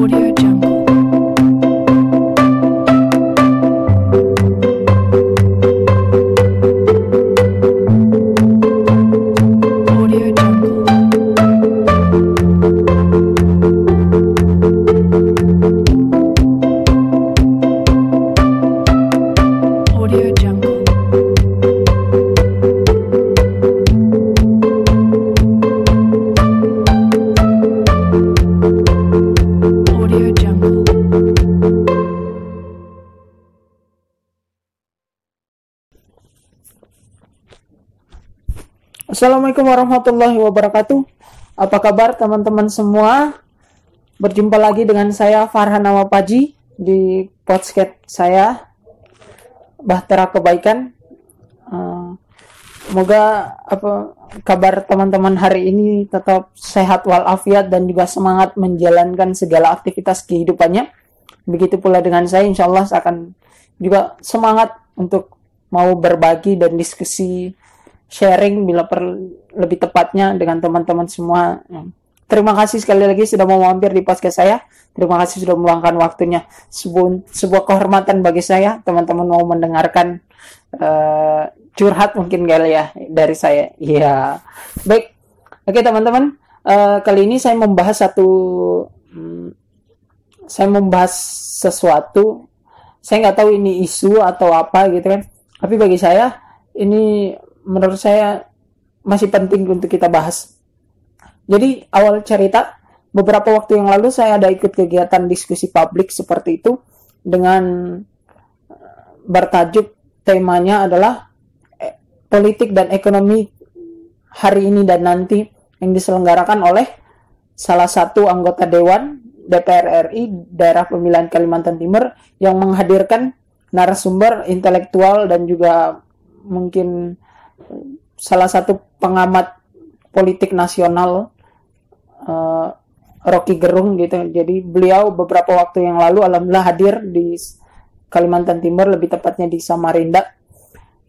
Audio Assalamualaikum warahmatullahi wabarakatuh. Apa kabar teman-teman semua? Berjumpa lagi dengan saya Farhan Amapaji di podcast saya Bahtera Kebaikan. Eh, Semoga apa kabar teman-teman hari ini tetap sehat walafiat dan juga semangat menjalankan segala aktivitas kehidupannya. Begitu pula dengan saya, insya Allah akan juga semangat untuk mau berbagi dan diskusi sharing bila per, lebih tepatnya dengan teman-teman semua. Terima kasih sekali lagi sudah mau mampir di podcast saya. Terima kasih sudah meluangkan waktunya. Sebuah, sebuah kehormatan bagi saya teman-teman mau mendengarkan eh, curhat mungkin kali ya dari saya. Iya. Baik. Oke teman-teman, Eh, kali ini saya membahas satu hmm, saya membahas sesuatu saya nggak tahu ini isu atau apa gitu kan tapi bagi saya ini menurut saya masih penting untuk kita bahas. Jadi awal cerita beberapa waktu yang lalu saya ada ikut kegiatan diskusi publik seperti itu dengan eh, bertajuk temanya adalah eh, politik dan ekonomi hari ini dan nanti yang diselenggarakan oleh salah satu anggota dewan DPR RI daerah pemilihan Kalimantan Timur yang menghadirkan narasumber intelektual dan juga mungkin salah satu pengamat politik nasional eh, Rocky Gerung gitu. Jadi beliau beberapa waktu yang lalu alhamdulillah hadir di Kalimantan Timur lebih tepatnya di Samarinda.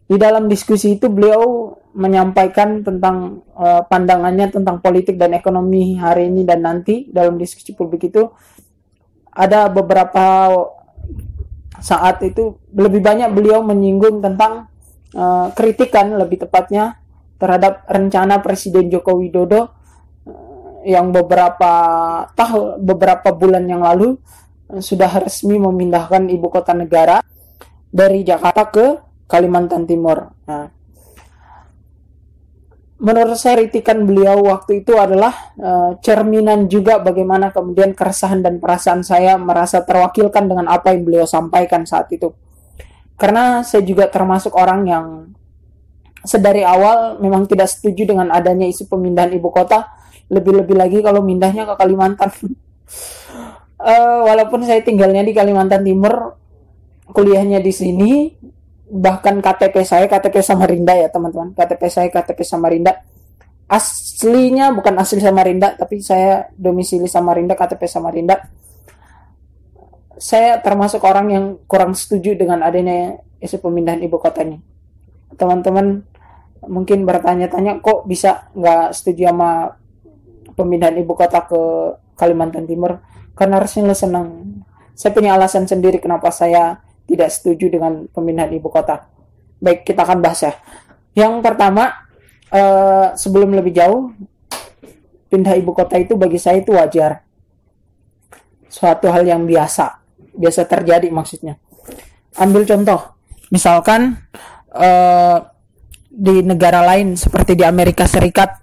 Di dalam diskusi itu beliau menyampaikan tentang eh, pandangannya tentang politik dan ekonomi hari ini dan nanti dalam diskusi publik itu ada beberapa saat itu lebih banyak beliau menyinggung tentang eh, kritikan lebih tepatnya terhadap rencana Presiden Joko Widodo eh, yang beberapa tahun beberapa bulan yang lalu eh, sudah resmi memindahkan ibu kota negara dari Jakarta ke Kalimantan Timur. Nah, menurut saya kritikan beliau waktu itu adalah eh, cerminan juga bagaimana kemudian keresahan dan perasaan saya merasa terwakilkan dengan apa yang beliau sampaikan saat itu. Karena saya juga termasuk orang yang sedari awal memang tidak setuju dengan adanya isu pemindahan ibu kota, lebih-lebih lagi kalau mindahnya ke Kalimantan. Eh, walaupun saya tinggalnya di Kalimantan Timur, kuliahnya di sini, bahkan KTP saya KTP Samarinda ya teman-teman. KTP saya KTP Samarinda. Aslinya bukan asli Samarinda tapi saya domisili Samarinda KTP Samarinda saya termasuk orang yang kurang setuju dengan adanya isu pemindahan ibu kotanya teman-teman mungkin bertanya-tanya kok bisa nggak setuju sama pemindahan ibu kota ke Kalimantan Timur karena harusnya senang saya punya alasan sendiri kenapa saya tidak setuju dengan pemindahan ibu kota. Baik, kita akan bahas ya. Yang pertama, eh, sebelum lebih jauh, pindah ibu kota itu bagi saya itu wajar. Suatu hal yang biasa, biasa terjadi maksudnya. Ambil contoh, misalkan eh, di negara lain seperti di Amerika Serikat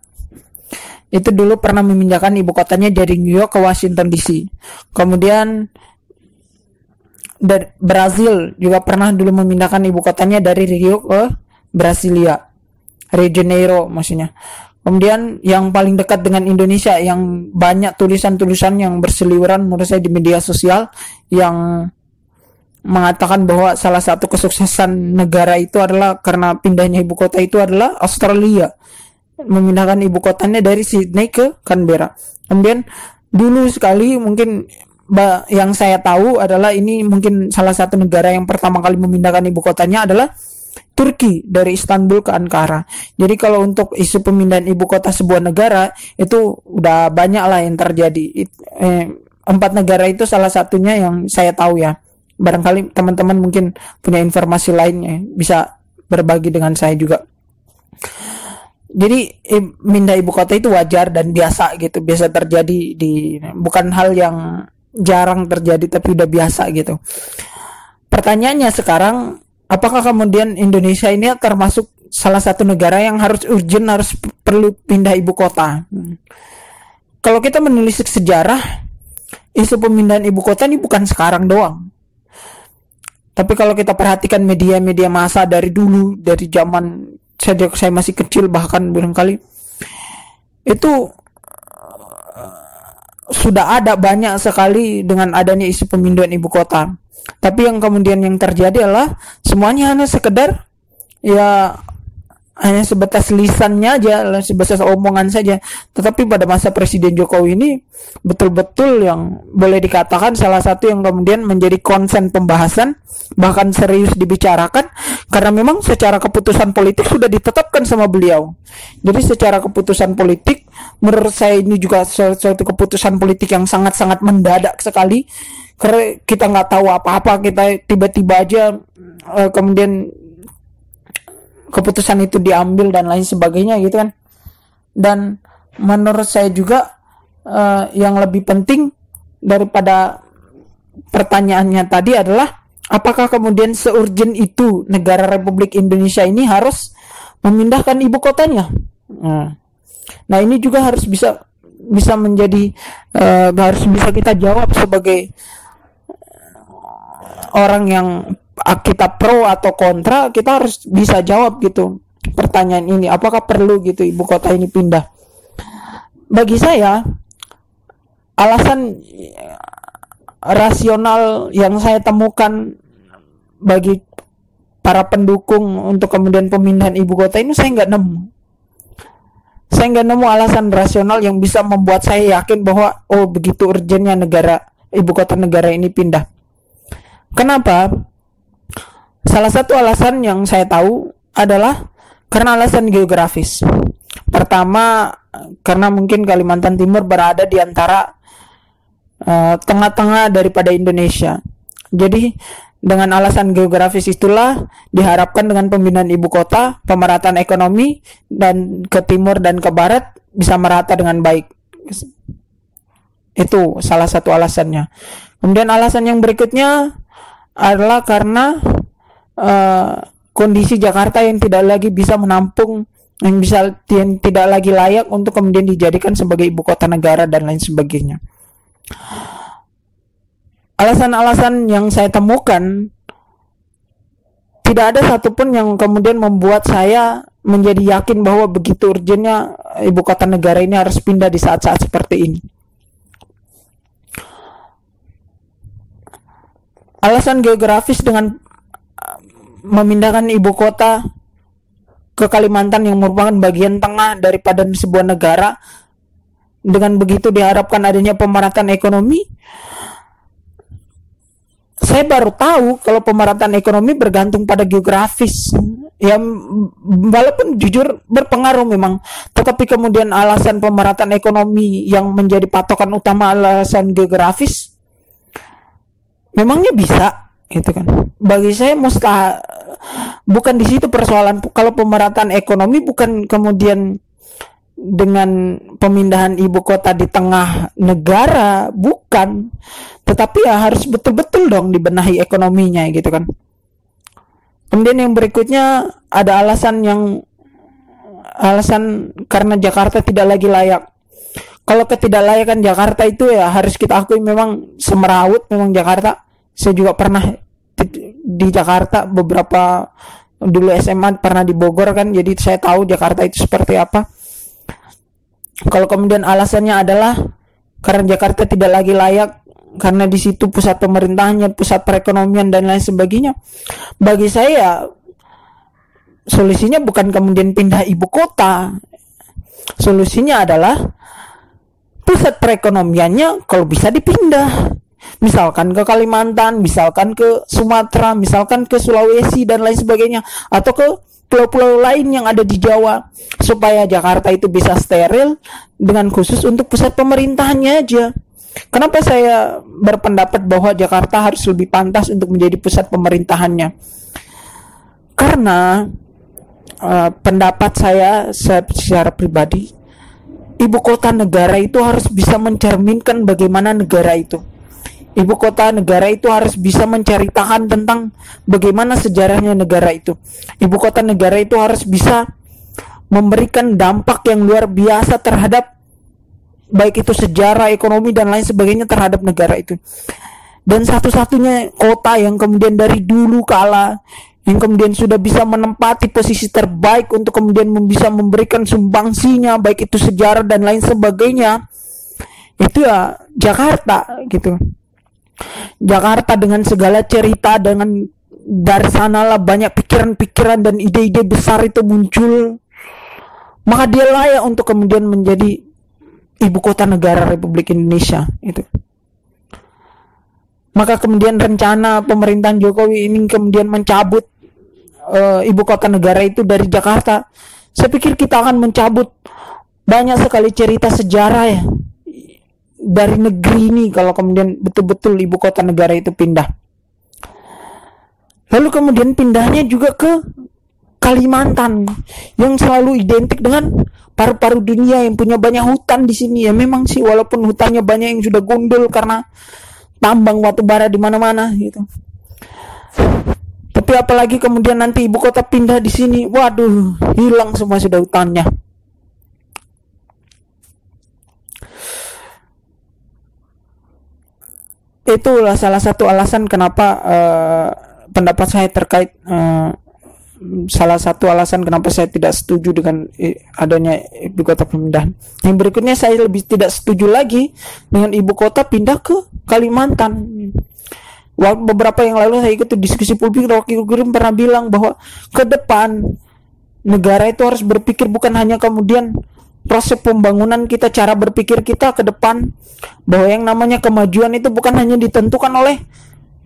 itu dulu pernah memindahkan ibu kotanya dari New York ke Washington DC. Kemudian Brazil juga pernah dulu memindahkan ibu kotanya dari Rio ke Brasilia. Rio de Janeiro maksudnya. Kemudian yang paling dekat dengan Indonesia yang banyak tulisan-tulisan yang berseliweran menurut saya di media sosial yang mengatakan bahwa salah satu kesuksesan negara itu adalah karena pindahnya ibu kota itu adalah Australia memindahkan ibu kotanya dari Sydney ke Canberra. Kemudian dulu sekali mungkin yang saya tahu adalah ini mungkin salah satu negara yang pertama kali memindahkan ibu kotanya adalah Turki dari Istanbul ke Ankara. Jadi kalau untuk isu pemindahan ibu kota sebuah negara itu udah banyak lah yang terjadi. It- eh, empat negara itu salah satunya yang saya tahu ya. Barangkali teman-teman mungkin punya informasi lainnya bisa berbagi dengan saya juga. Jadi pindah ibu kota itu wajar dan biasa gitu, biasa terjadi di bukan hal yang jarang terjadi tapi udah biasa gitu. Pertanyaannya sekarang, apakah kemudian Indonesia ini termasuk salah satu negara yang harus urgent harus perlu pindah ibu kota? Hmm. Kalau kita menulis sejarah, isu pemindahan ibu kota ini bukan sekarang doang. Tapi kalau kita perhatikan media-media massa dari dulu, dari zaman saya masih kecil bahkan barangkali itu sudah ada banyak sekali dengan adanya isu pemindahan ibu kota. Tapi yang kemudian yang terjadi adalah semuanya hanya sekedar ya hanya sebatas lisannya aja, sebatas omongan saja. Tetapi pada masa Presiden Jokowi ini betul-betul yang boleh dikatakan salah satu yang kemudian menjadi konsen pembahasan bahkan serius dibicarakan karena memang secara keputusan politik sudah ditetapkan sama beliau. Jadi secara keputusan politik menurut saya ini juga suatu keputusan politik yang sangat-sangat mendadak sekali karena kita nggak tahu apa-apa kita tiba-tiba aja eh, kemudian keputusan itu diambil dan lain sebagainya gitu kan. Dan menurut saya juga eh, yang lebih penting daripada pertanyaannya tadi adalah apakah kemudian seurgent itu negara Republik Indonesia ini harus memindahkan ibu kotanya? Nah, nah ini juga harus bisa bisa menjadi eh, harus bisa kita jawab sebagai orang yang kita pro atau kontra kita harus bisa jawab gitu pertanyaan ini. Apakah perlu gitu ibu kota ini pindah? Bagi saya alasan eh, rasional yang saya temukan bagi para pendukung untuk kemudian pemindahan ibu kota ini saya nggak nemu. Saya nggak nemu alasan rasional yang bisa membuat saya yakin bahwa oh begitu urgentnya negara ibu kota negara ini pindah. Kenapa? Salah satu alasan yang saya tahu adalah karena alasan geografis. Pertama, karena mungkin Kalimantan Timur berada di antara eh, tengah-tengah daripada Indonesia. Jadi dengan alasan geografis itulah diharapkan dengan pemindahan ibu kota, pemerataan ekonomi dan ke timur dan ke barat bisa merata dengan baik. Itu salah satu alasannya. Kemudian alasan yang berikutnya adalah karena eh, kondisi Jakarta yang tidak lagi bisa menampung yang bisa yang tidak lagi layak untuk kemudian dijadikan sebagai ibu kota negara dan lain sebagainya. Alasan-alasan yang saya temukan tidak ada satupun yang kemudian membuat saya menjadi yakin bahwa begitu urgentnya ibu kota negara ini harus pindah di saat-saat seperti ini. alasan geografis dengan uh, memindahkan ibu kota ke Kalimantan yang merupakan bagian tengah daripada sebuah negara. Dengan begitu diharapkan adanya pemerataan ekonomi. Saya baru tahu kalau pemerataan ekonomi bergantung pada geografis. Ya walaupun jujur berpengaruh memang. Tetapi kemudian alasan pemerataan ekonomi yang menjadi patokan utama alasan geografis memangnya bisa gitu kan. Bagi saya mustahil bukan di situ persoalan. Kalau pemerataan ekonomi bukan kemudian dengan pemindahan ibu kota di tengah negara bukan. Tetapi ya harus betul-betul dong dibenahi ekonominya gitu kan. Kemudian yang berikutnya ada alasan yang alasan karena Jakarta tidak lagi layak. Kalau ketidaklayakan Jakarta itu ya harus kita akui memang semerawut memang Jakarta saya juga pernah di, Jakarta beberapa dulu SMA pernah di Bogor kan jadi saya tahu Jakarta itu seperti apa. Kalau kemudian alasannya adalah karena Jakarta tidak lagi layak karena di situ pusat pemerintahannya pusat perekonomian dan lain sebagainya bagi saya solusinya bukan kemudian pindah ibu kota. Solusinya adalah pusat perekonomiannya kalau bisa dipindah misalkan ke Kalimantan, misalkan ke Sumatera, misalkan ke Sulawesi dan lain sebagainya atau ke pulau-pulau lain yang ada di Jawa supaya Jakarta itu bisa steril dengan khusus untuk pusat pemerintahannya aja. Kenapa saya berpendapat bahwa Jakarta harus lebih pantas untuk menjadi pusat pemerintahannya? Karena eh, pendapat saya se- secara pribadi, ibu kota negara itu harus bisa mencerminkan bagaimana negara itu. Ibu kota negara itu harus bisa menceritakan tentang bagaimana sejarahnya negara itu. Ibu kota negara itu harus bisa memberikan dampak yang luar biasa terhadap baik itu sejarah, ekonomi dan lain sebagainya terhadap negara itu. Dan satu-satunya kota yang kemudian dari dulu kala yang kemudian sudah bisa menempati posisi terbaik untuk kemudian bisa memberikan sumbangsinya baik itu sejarah dan lain sebagainya itu ya Jakarta gitu. Jakarta dengan segala cerita dengan dari sanalah banyak pikiran-pikiran dan ide-ide besar itu muncul maka dia layak untuk kemudian menjadi ibu kota negara Republik Indonesia itu. Maka kemudian rencana pemerintahan Jokowi ini kemudian mencabut eh, ibu kota negara itu dari Jakarta. Saya pikir kita akan mencabut banyak sekali cerita sejarah ya dari negeri ini kalau kemudian betul-betul ibu kota negara itu pindah. Lalu kemudian pindahnya juga ke Kalimantan yang selalu identik dengan paru-paru dunia yang punya banyak hutan di sini ya memang sih walaupun hutannya banyak yang sudah gundul karena tambang batu bara di mana-mana gitu. Tapi apalagi kemudian nanti ibu kota pindah di sini, waduh, hilang semua sudah hutannya. Itulah salah satu alasan kenapa eh, pendapat saya terkait eh, salah satu alasan kenapa saya tidak setuju dengan eh, adanya ibu kota pemindahan. Yang berikutnya saya lebih tidak setuju lagi dengan ibu kota pindah ke Kalimantan. Waktu beberapa yang lalu saya ikut diskusi publik Rocky Gerung pernah bilang bahwa ke depan negara itu harus berpikir bukan hanya kemudian proses pembangunan kita cara berpikir kita ke depan bahwa yang namanya kemajuan itu bukan hanya ditentukan oleh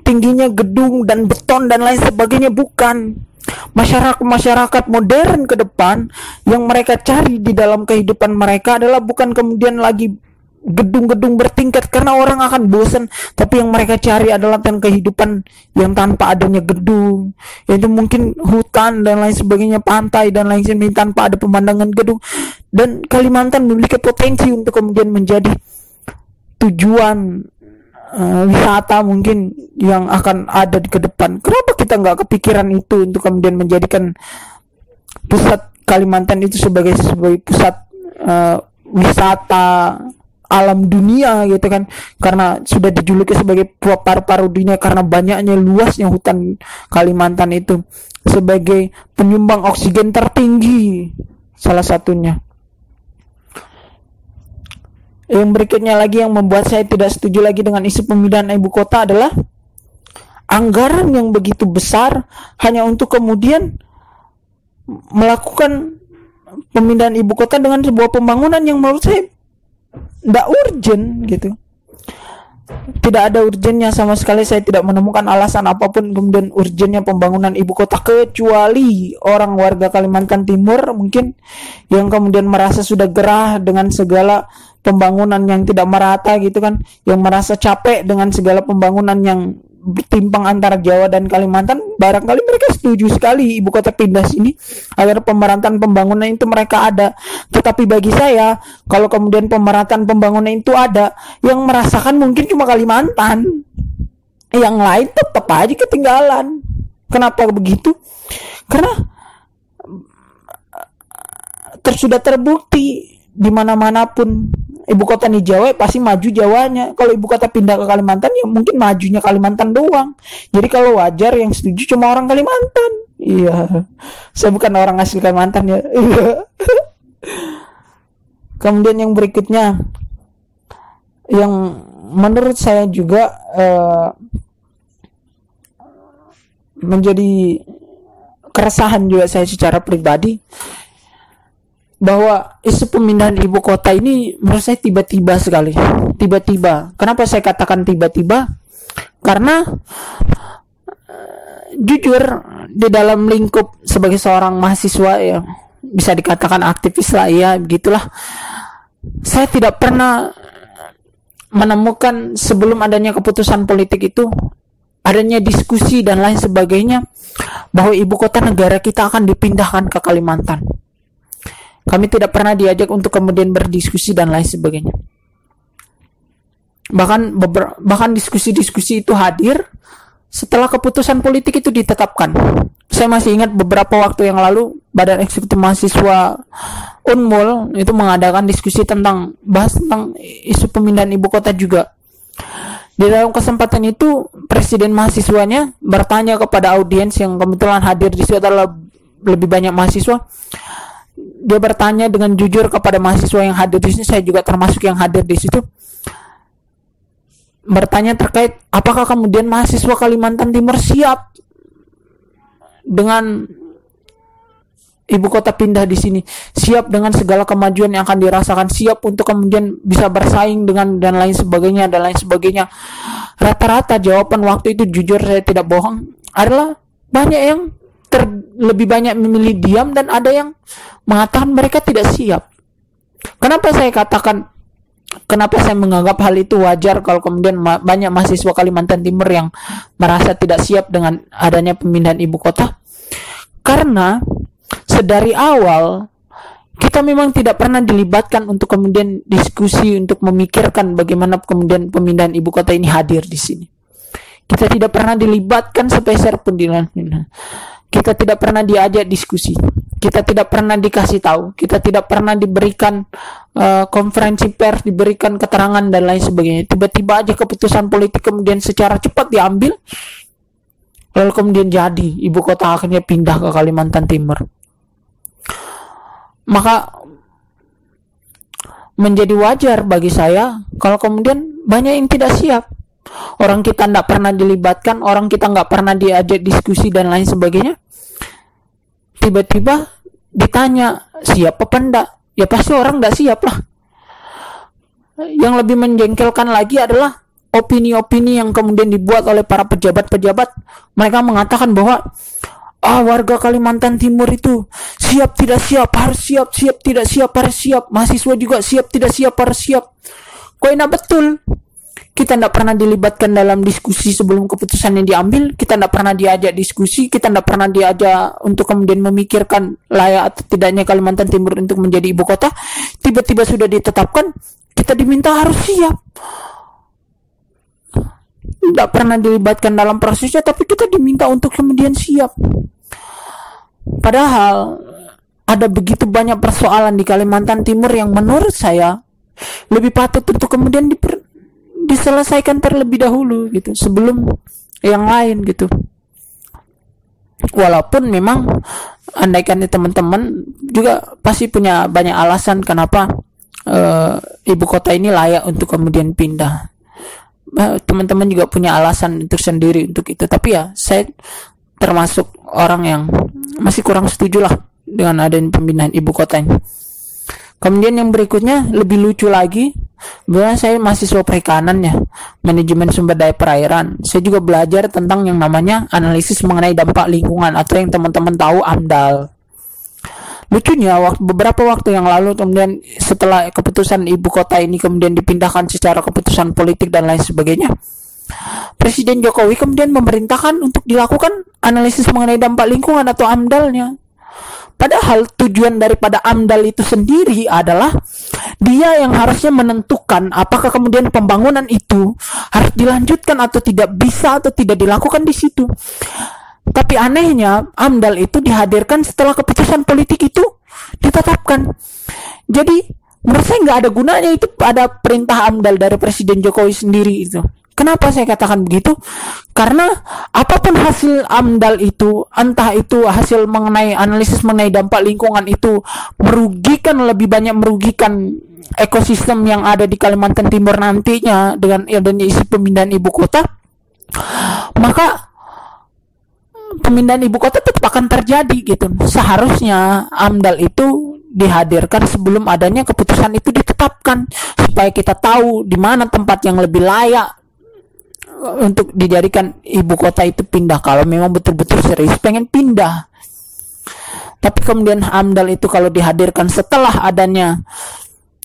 tingginya gedung dan beton dan lain sebagainya bukan. Masyarakat masyarakat modern ke depan yang mereka cari di dalam kehidupan mereka adalah bukan kemudian lagi gedung-gedung bertingkat karena orang akan bosan tapi yang mereka cari adalah tentang kehidupan yang tanpa adanya gedung. Yaitu mungkin hutan dan lain sebagainya pantai dan lain sebagainya tanpa ada pemandangan gedung. Dan Kalimantan memiliki potensi untuk kemudian menjadi tujuan eh, wisata mungkin yang akan ada di ke depan kenapa kita nggak kepikiran itu untuk kemudian menjadikan pusat Kalimantan itu sebagai sebagai pusat eh, wisata alam dunia gitu kan. Karena sudah dijuluki sebagai paru-paru dunia karena banyaknya luasnya hutan Kalimantan itu sebagai penyumbang oksigen tertinggi salah satunya. Yang berikutnya lagi yang membuat saya tidak setuju lagi dengan isu pemindahan ibu kota adalah anggaran yang begitu besar hanya untuk kemudian melakukan pemindahan ibu kota dengan sebuah pembangunan yang menurut saya tidak urgent gitu. Tidak ada urgennya sama sekali. Saya tidak menemukan alasan apa pun kemudian urgennya pembangunan ibu kota. Kecuali orang warga Kalimantan Timur mungkin yang kemudian merasa sudah gerah dengan segala pembangunan yang tidak merata gitu kan. Yang merasa capek dengan segala pembangunan yang bertimpang antara Jawa dan Kalimantan barangkali mereka setuju sekali ibu kota pindah sini. Agar pemerataan pembangunan itu mereka ada. Tetapi bagi saya kalau kemudian pemerataan pembangunan itu ada yang merasakan mungkin cuma Kalimantan. Yang lain tetap aja ketinggalan. Kenapa begitu? Karena ter sudah terbukti di mana mana pun ibu kota di Jawa pasti maju Jawanya. Kalau ibu kota pindah ke Kalimantan ya mungkin majunya Kalimantan doang. Jadi kalau wajar yang setuju cuma orang Kalimantan. Iya. Saya bukan orang asli Kalimantan ya. Iya. Kemudian yang berikutnya yang menurut saya juga eh, menjadi keresahan juga saya secara pribadi bahwa isu pemindahan ibu kota ini menurut saya tiba-tiba sekali. Tiba-tiba. Kenapa saya katakan tiba-tiba? Karena eh, jujur di dalam lingkup sebagai seorang mahasiswa ya bisa dikatakan aktivis lah ya begitulah. Saya tidak pernah menemukan sebelum adanya keputusan politik itu adanya diskusi dan lain sebagainya bahwa ibu kota negara kita akan dipindahkan ke Kalimantan. Kami tidak pernah diajak untuk kemudian berdiskusi dan lain sebagainya. Bahkan bahkan diskusi-diskusi itu hadir setelah keputusan politik itu ditetapkan. Saya masih ingat beberapa waktu yang lalu Badan Eksekutif Mahasiswa Unmul itu mengadakan diskusi tentang bahas tentang isu pemindahan ibu kota juga. Di dalam kesempatan itu presiden mahasiswanya bertanya kepada audiens yang kebetulan hadir di situ adalah lebih banyak mahasiswa. Dia bertanya dengan jujur kepada mahasiswa yang hadir di sini, saya juga termasuk yang hadir di situ. Bertanya terkait apakah kemudian mahasiswa Kalimantan Timur siap dengan ibu kota pindah di sini? Siap dengan segala kemajuan yang akan dirasakan? Siap untuk kemudian bisa bersaing dengan dan lain sebagainya dan lain sebagainya? Rata-rata jawaban waktu itu jujur saya tidak bohong adalah banyak yang ter, lebih banyak memilih diam dan ada yang mengatakan mereka tidak siap kenapa saya katakan kenapa saya menganggap hal itu wajar kalau kemudian ma- banyak mahasiswa Kalimantan Timur yang merasa tidak siap dengan adanya pemindahan ibu kota karena sedari awal kita memang tidak pernah dilibatkan untuk kemudian diskusi untuk memikirkan bagaimana kemudian pemindahan ibu kota ini hadir di sini. Kita tidak pernah dilibatkan sepeser pun di kita tidak pernah diajak diskusi. Kita tidak pernah dikasih tahu. Kita tidak pernah diberikan uh, konferensi pers, diberikan keterangan dan lain sebagainya. Tiba-tiba aja keputusan politik kemudian secara cepat diambil. Lalu kemudian jadi ibu kota akhirnya pindah ke Kalimantan Timur maka menjadi wajar bagi saya kalau kemudian banyak yang tidak siap orang kita tidak pernah dilibatkan orang kita nggak pernah diajak diskusi dan lain sebagainya tiba-tiba ditanya siap apa enggak ya pasti orang tidak siap lah. Yang lebih menjengkelkan lagi adalah opini-opini yang kemudian dibuat oleh para pejabat-pejabat. Mereka mengatakan bahwa ah warga Kalimantan Timur itu siap tidak siap harus siap siap tidak siap harus siap. Mahasiswa juga siap tidak siap harus siap. Kok enak betul kita tidak pernah dilibatkan dalam diskusi sebelum keputusan yang diambil. Kita tidak pernah diajak diskusi. Kita tidak pernah diajak untuk kemudian memikirkan layak atau tidaknya Kalimantan Timur untuk menjadi ibu kota. Tiba-tiba sudah ditetapkan kita diminta harus siap. Tidak pernah dilibatkan dalam prosesnya tapi kita diminta untuk kemudian siap. Padahal ada begitu banyak persoalan di Kalimantan Timur yang menurut saya lebih patut untuk kemudian diper, diselesaikan terlebih dahulu gitu sebelum yang lain gitu. Walaupun memang andaikan teman-teman juga pasti punya banyak alasan kenapa uh, ibu kota ini layak untuk kemudian pindah. Teman-teman juga punya alasan untuk sendiri untuk itu. Tapi ya saya termasuk orang yang masih kurang setuju lah dengan adanya pemindahan ibu kota ini. Kemudian yang berikutnya lebih lucu lagi, bahwa saya mahasiswa perikanan ya, manajemen sumber daya perairan. Saya juga belajar tentang yang namanya analisis mengenai dampak lingkungan atau yang teman-teman tahu AMDAL. Lucunya waktu beberapa waktu yang lalu kemudian setelah keputusan ibu kota ini kemudian dipindahkan secara keputusan politik dan lain sebagainya, Presiden Jokowi kemudian memerintahkan untuk dilakukan analisis mengenai dampak lingkungan atau AMDALnya. Padahal tujuan daripada AMDAL itu sendiri adalah dia yang harusnya menentukan apakah kemudian pembangunan itu harus dilanjutkan atau tidak bisa atau tidak dilakukan di situ. Tapi anehnya AMDAL itu dihadirkan setelah keputusan politik itu ditetapkan. Jadi menurut saya nggak ada gunanya itu ada perintah AMDAL dari Presiden Jokowi sendiri itu. Kenapa saya katakan begitu? Karena apa pun hasil AMDAL itu, entah itu hasil mengenai analisis mengenai dampak lingkungan itu merugikan lebih banyak merugikan ekosistem yang ada di Kalimantan Timur nantinya dengan adanya isi pemindahan ibu kota, maka pemindahan ibu kota tetap akan terjadi gitu. Seharusnya AMDAL itu dihadirkan sebelum adanya keputusan itu ditetapkan supaya kita tahu di mana tempat yang lebih layak untuk dijadikan ibu kota itu pindah. Kalau memang betul-betul serius pengen pindah. Tapi kemudian AMDAL itu kalau dihadirkan setelah adanya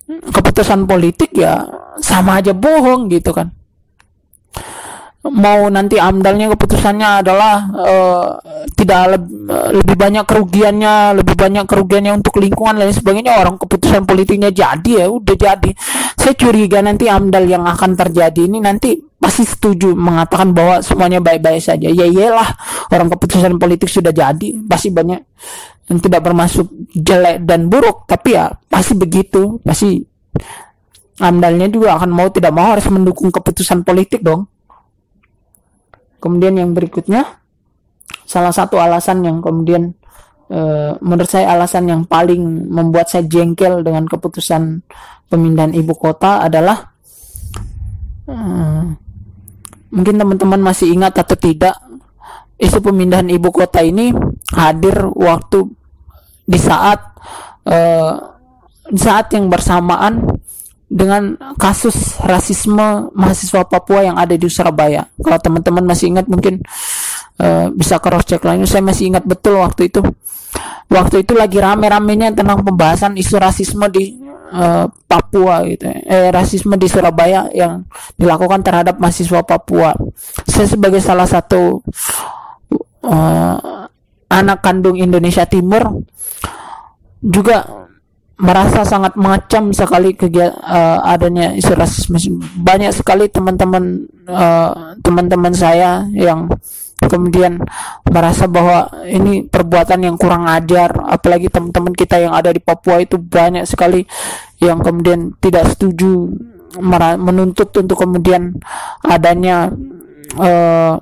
keputusan politik ya sama aja bohong gitu kan mau nanti amdalnya keputusannya adalah eh, tidak leb- eh, lebih banyak kerugiannya lebih banyak kerugiannya untuk lingkungan dan sebagainya. Orang keputusan politiknya jadi ya udah jadi. Saya curiga nanti amdal yang akan terjadi ini nanti pasti setuju mengatakan bahwa semuanya baik-baik saja. Ya iyalah orang keputusan politik sudah jadi pasti banyak yang tidak bermasuk jelek dan buruk. Tapi ya pasti begitu. Pasti amdalnya juga akan mau tidak mau harus mendukung keputusan politik dong Kemudian yang berikutnya, salah satu alasan yang kemudian eh, menurut saya alasan yang paling membuat saya jengkel dengan keputusan pemindahan ibu kota adalah eh, mungkin teman-teman masih ingat atau tidak isu pemindahan ibu kota ini hadir waktu di saat di saat yang bersamaan dengan kasus rasisme mahasiswa Papua yang ada di Surabaya. Kalau teman-teman masih ingat mungkin eh, bisa cross check lagi. Saya masih ingat betul waktu itu. Waktu itu lagi rame-ramenya tentang pembahasan isu rasisme di eh, Papua gitu. Eh rasisme di Surabaya yang dilakukan terhadap mahasiswa Papua. Saya sebagai salah satu eh, anak kandung Indonesia Timur juga merasa sangat mengecam sekali kegia- eh, adanya isu rasisme. Banyak sekali teman-teman eh, teman-teman saya yang kemudian merasa bahwa ini perbuatan yang kurang ajar apalagi teman-teman kita yang ada di Papua itu banyak sekali yang kemudian tidak setuju menuntut untuk kemudian adanya eh,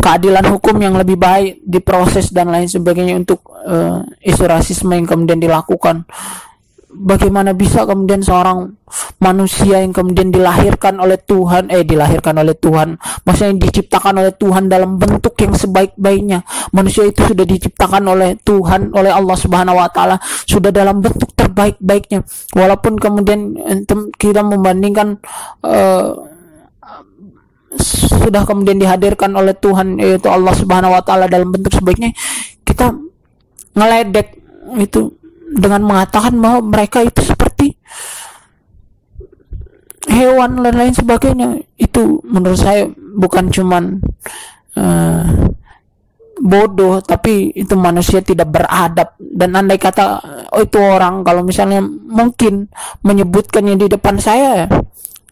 keadilan hukum yang lebih baik diproses dan lain sebagainya untuk eh, isu rasisme yang kemudian dilakukan. Bagaimana bisa kemudian seorang manusia yang kemudian dilahirkan oleh Tuhan eh dilahirkan oleh Tuhan maksudnya yang diciptakan oleh Tuhan dalam bentuk yang sebaik-baiknya manusia itu sudah diciptakan oleh Tuhan oleh Allah Subhanahu wa taala sudah dalam bentuk terbaik-baiknya. Walaupun kemudian eh, kita membandingkan eh, sudah kemudian dihadirkan oleh Tuhan yaitu Allah Subhanahu wa taala dalam bentuk sebaiknya kita ngeledek itu dengan mengatakan bahwa mereka itu seperti hewan dan lain sebagainya. Itu menurut saya bukan cuman eh, bodoh tapi itu manusia tidak beradab. Dan andai kata oh, itu orang kalau misalnya mungkin menyebutkannya di depan saya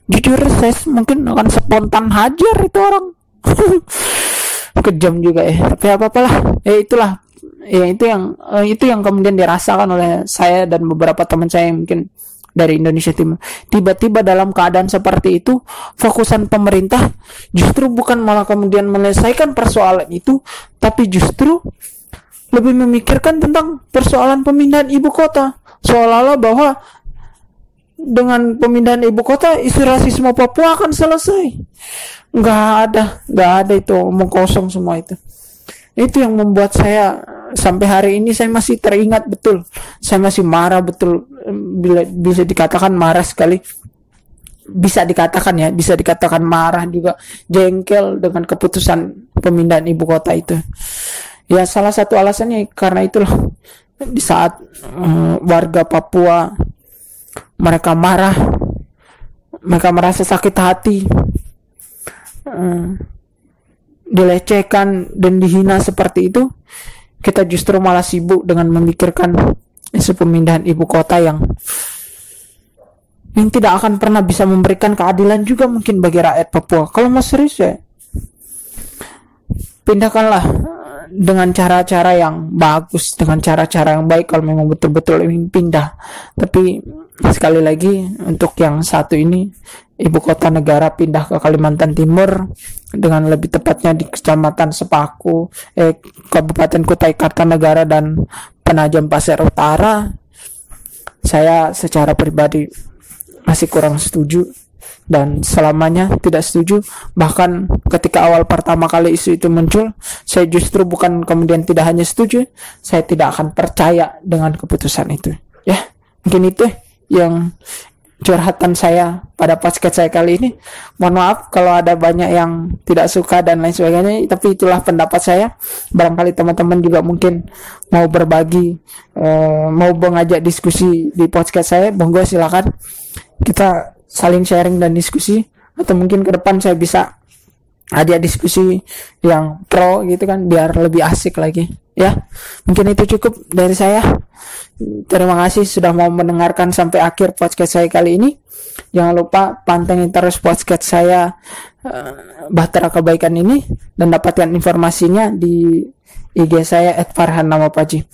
jujur saya mungkin akan spontan hajar itu orang. Kejam juga ya tapi apa apalah ya itulah ya itu yang eh, itu yang kemudian dirasakan oleh saya dan beberapa teman saya mungkin dari Indonesia Timur. Tiba-tiba dalam keadaan seperti itu fokusan pemerintah justru bukan malah kemudian menyelesaikan persoalan itu tapi justru lebih memikirkan tentang persoalan pemindahan ibu kota. Seolah-olah bahwa dengan pemindahan ibu kota isu rasisme Papua akan selesai. Nggak ada nggak ada itu omong kosong semua itu. Itu yang membuat saya sampai hari ini saya masih teringat betul. Saya masih marah betul. Bila bisa dikatakan marah sekali. Bisa dikatakan ya bisa dikatakan marah juga. Jengkel dengan keputusan pemindahan ibu kota itu. Ya salah satu alasannya karena itulah. Di saat eh, warga Papua mereka marah. Mereka merasa sakit hati. Eh, dilecehkan dan dihina seperti itu kita justru malah sibuk dengan memikirkan isu pemindahan ibu kota yang yang tidak akan pernah bisa memberikan keadilan juga mungkin bagi rakyat Papua. Kalau mau serius ya pindahkanlah dengan cara-cara yang bagus dengan cara-cara yang baik kalau memang betul-betul ingin pindah. Tapi sekali lagi untuk yang satu ini ibu kota negara pindah ke Kalimantan Timur dengan lebih tepatnya di kecamatan Sepaku eh Kabupaten Kutai Kartanegara dan Penajam Pasir Utara saya secara pribadi masih kurang setuju dan selamanya tidak setuju bahkan ketika awal pertama kali isu itu muncul saya justru bukan kemudian tidak hanya setuju saya tidak akan percaya dengan keputusan itu ya mungkin itu yang curhatan saya pada podcast saya kali ini. Mohon maaf kalau ada banyak yang tidak suka dan lain sebagainya, tapi itulah pendapat saya. Barangkali teman-teman juga mungkin mau berbagi, eh, mau mengajak diskusi di podcast saya, monggo silakan kita saling sharing dan diskusi atau mungkin ke depan saya bisa ada diskusi yang pro gitu kan biar lebih asik lagi. Ya mungkin itu cukup dari saya. Terima kasih sudah mau mendengarkan sampai akhir podcast saya kali ini. Jangan lupa pantengin terus podcast saya uh, Bahtera Kebaikan ini dan dapatkan informasinya di IG saya @farhan_namapaji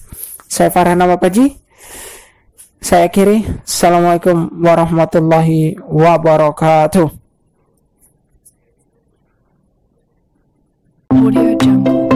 saya Farhan Namapaji saya akhiri Assalamualaikum warahmatullahi wabarakatuh Audio Jungle.